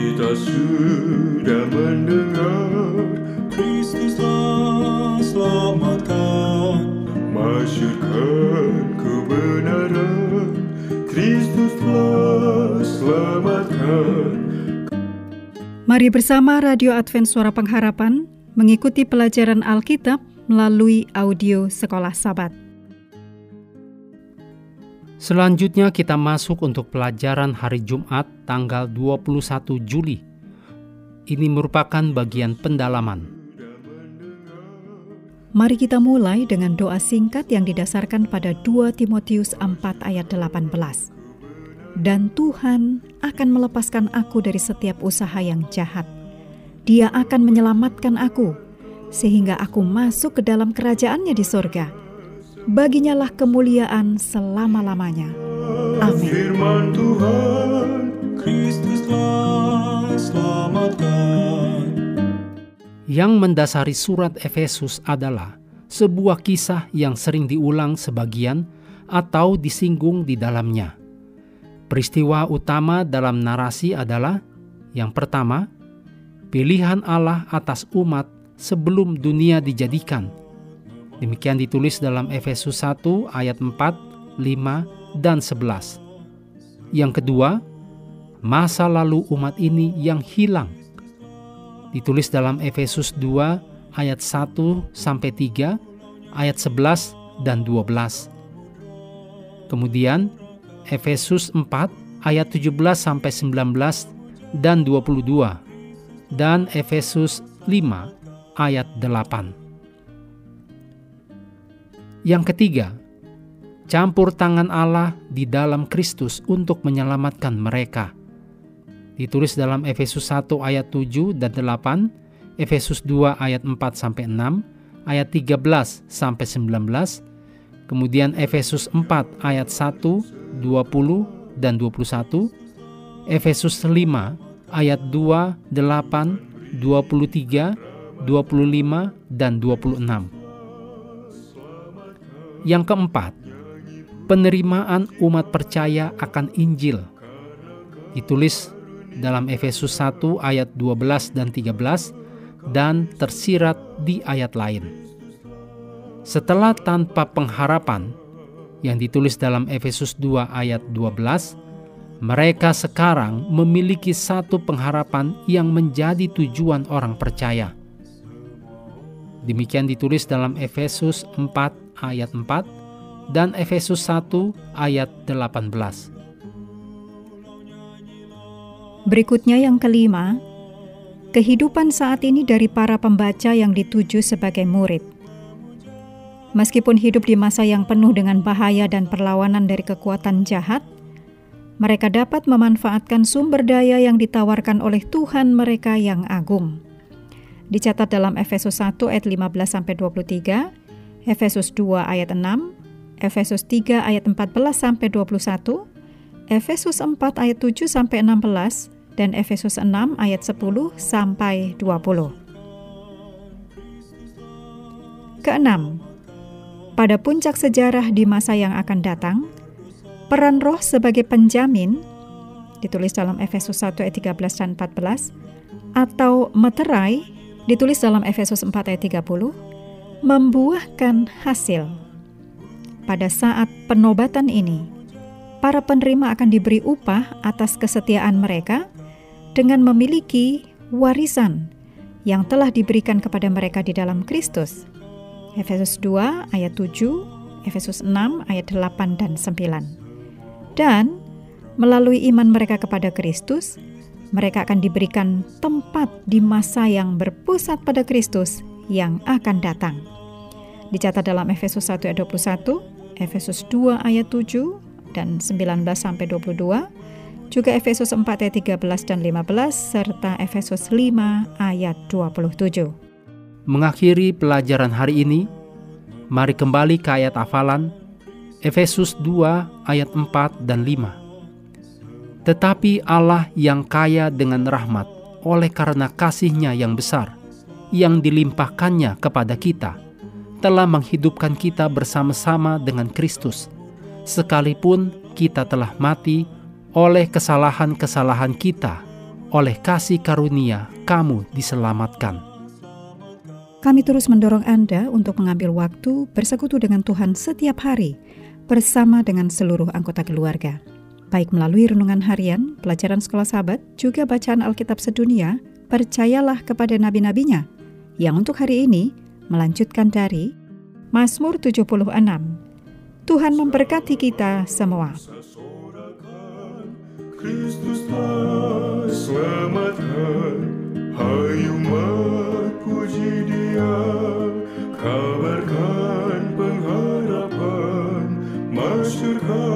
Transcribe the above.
Kita sudah mendengar Kristuslah selamatkan Masyurkan kebenaran Kristuslah selamatkan Mari bersama Radio Advent Suara Pengharapan mengikuti pelajaran Alkitab melalui audio Sekolah Sabat. Selanjutnya kita masuk untuk pelajaran hari Jumat tanggal 21 Juli. Ini merupakan bagian pendalaman. Mari kita mulai dengan doa singkat yang didasarkan pada 2 Timotius 4 ayat 18. Dan Tuhan akan melepaskan aku dari setiap usaha yang jahat. Dia akan menyelamatkan aku, sehingga aku masuk ke dalam kerajaannya di sorga baginya lah kemuliaan selama-lamanya. Amin. Firman Tuhan Kristuslah selamatkan Yang mendasari surat Efesus adalah sebuah kisah yang sering diulang sebagian atau disinggung di dalamnya. Peristiwa utama dalam narasi adalah yang pertama, pilihan Allah atas umat sebelum dunia dijadikan Demikian ditulis dalam Efesus 1 ayat 4, 5, dan 11. Yang kedua, masa lalu umat ini yang hilang. Ditulis dalam Efesus 2 ayat 1 sampai 3, ayat 11 dan 12. Kemudian Efesus 4 ayat 17 sampai 19 dan 22 dan Efesus 5 ayat 8. Yang ketiga, campur tangan Allah di dalam Kristus untuk menyelamatkan mereka. Ditulis dalam Efesus 1 ayat 7 dan 8, Efesus 2 ayat 4 sampai 6, ayat 13 sampai 19, kemudian Efesus 4 ayat 1, 20 dan 21, Efesus 5 ayat 2, 8, 23, 25 dan 26. Yang keempat, penerimaan umat percaya akan Injil. Ditulis dalam Efesus 1 ayat 12 dan 13 dan tersirat di ayat lain. Setelah tanpa pengharapan yang ditulis dalam Efesus 2 ayat 12, mereka sekarang memiliki satu pengharapan yang menjadi tujuan orang percaya. Demikian ditulis dalam Efesus 4 ayat 4 dan Efesus 1 ayat 18. Berikutnya yang kelima, kehidupan saat ini dari para pembaca yang dituju sebagai murid. Meskipun hidup di masa yang penuh dengan bahaya dan perlawanan dari kekuatan jahat, mereka dapat memanfaatkan sumber daya yang ditawarkan oleh Tuhan mereka yang agung. Dicatat dalam Efesus 1 ayat 15 sampai 23, Efesus 2 ayat 6, Efesus 3 ayat 14 sampai 21, Efesus 4 ayat 7 sampai 16 dan Efesus 6 ayat 10 sampai 20. Keenam, pada puncak sejarah di masa yang akan datang, peran roh sebagai penjamin ditulis dalam Efesus 1 ayat 13 dan 14 atau meterai ditulis dalam Efesus 4 ayat 30 membuahkan hasil. Pada saat penobatan ini, para penerima akan diberi upah atas kesetiaan mereka dengan memiliki warisan yang telah diberikan kepada mereka di dalam Kristus. Efesus 2 ayat 7, Efesus 6 ayat 8 dan 9. Dan melalui iman mereka kepada Kristus, mereka akan diberikan tempat di masa yang berpusat pada Kristus yang akan datang. Dicatat dalam Efesus 1 ayat 21, Efesus 2 ayat 7 dan 19 sampai 22, juga Efesus 4 ayat 13 dan 15 serta Efesus 5 ayat 27. Mengakhiri pelajaran hari ini, mari kembali ke ayat hafalan Efesus 2 ayat 4 dan 5. Tetapi Allah yang kaya dengan rahmat oleh karena kasihnya yang besar, yang dilimpahkannya kepada kita, telah menghidupkan kita bersama-sama dengan Kristus, sekalipun kita telah mati oleh kesalahan-kesalahan kita oleh kasih karunia kamu diselamatkan. Kami terus mendorong Anda untuk mengambil waktu bersekutu dengan Tuhan setiap hari bersama dengan seluruh anggota keluarga baik melalui renungan harian, pelajaran sekolah sahabat, juga bacaan Alkitab sedunia, percayalah kepada nabi-nabinya, yang untuk hari ini melanjutkan dari Mazmur 76. Tuhan memberkati kita semua. Kristus selamatkan, hayu puji dia, kabarkan pengharapan, masyurkan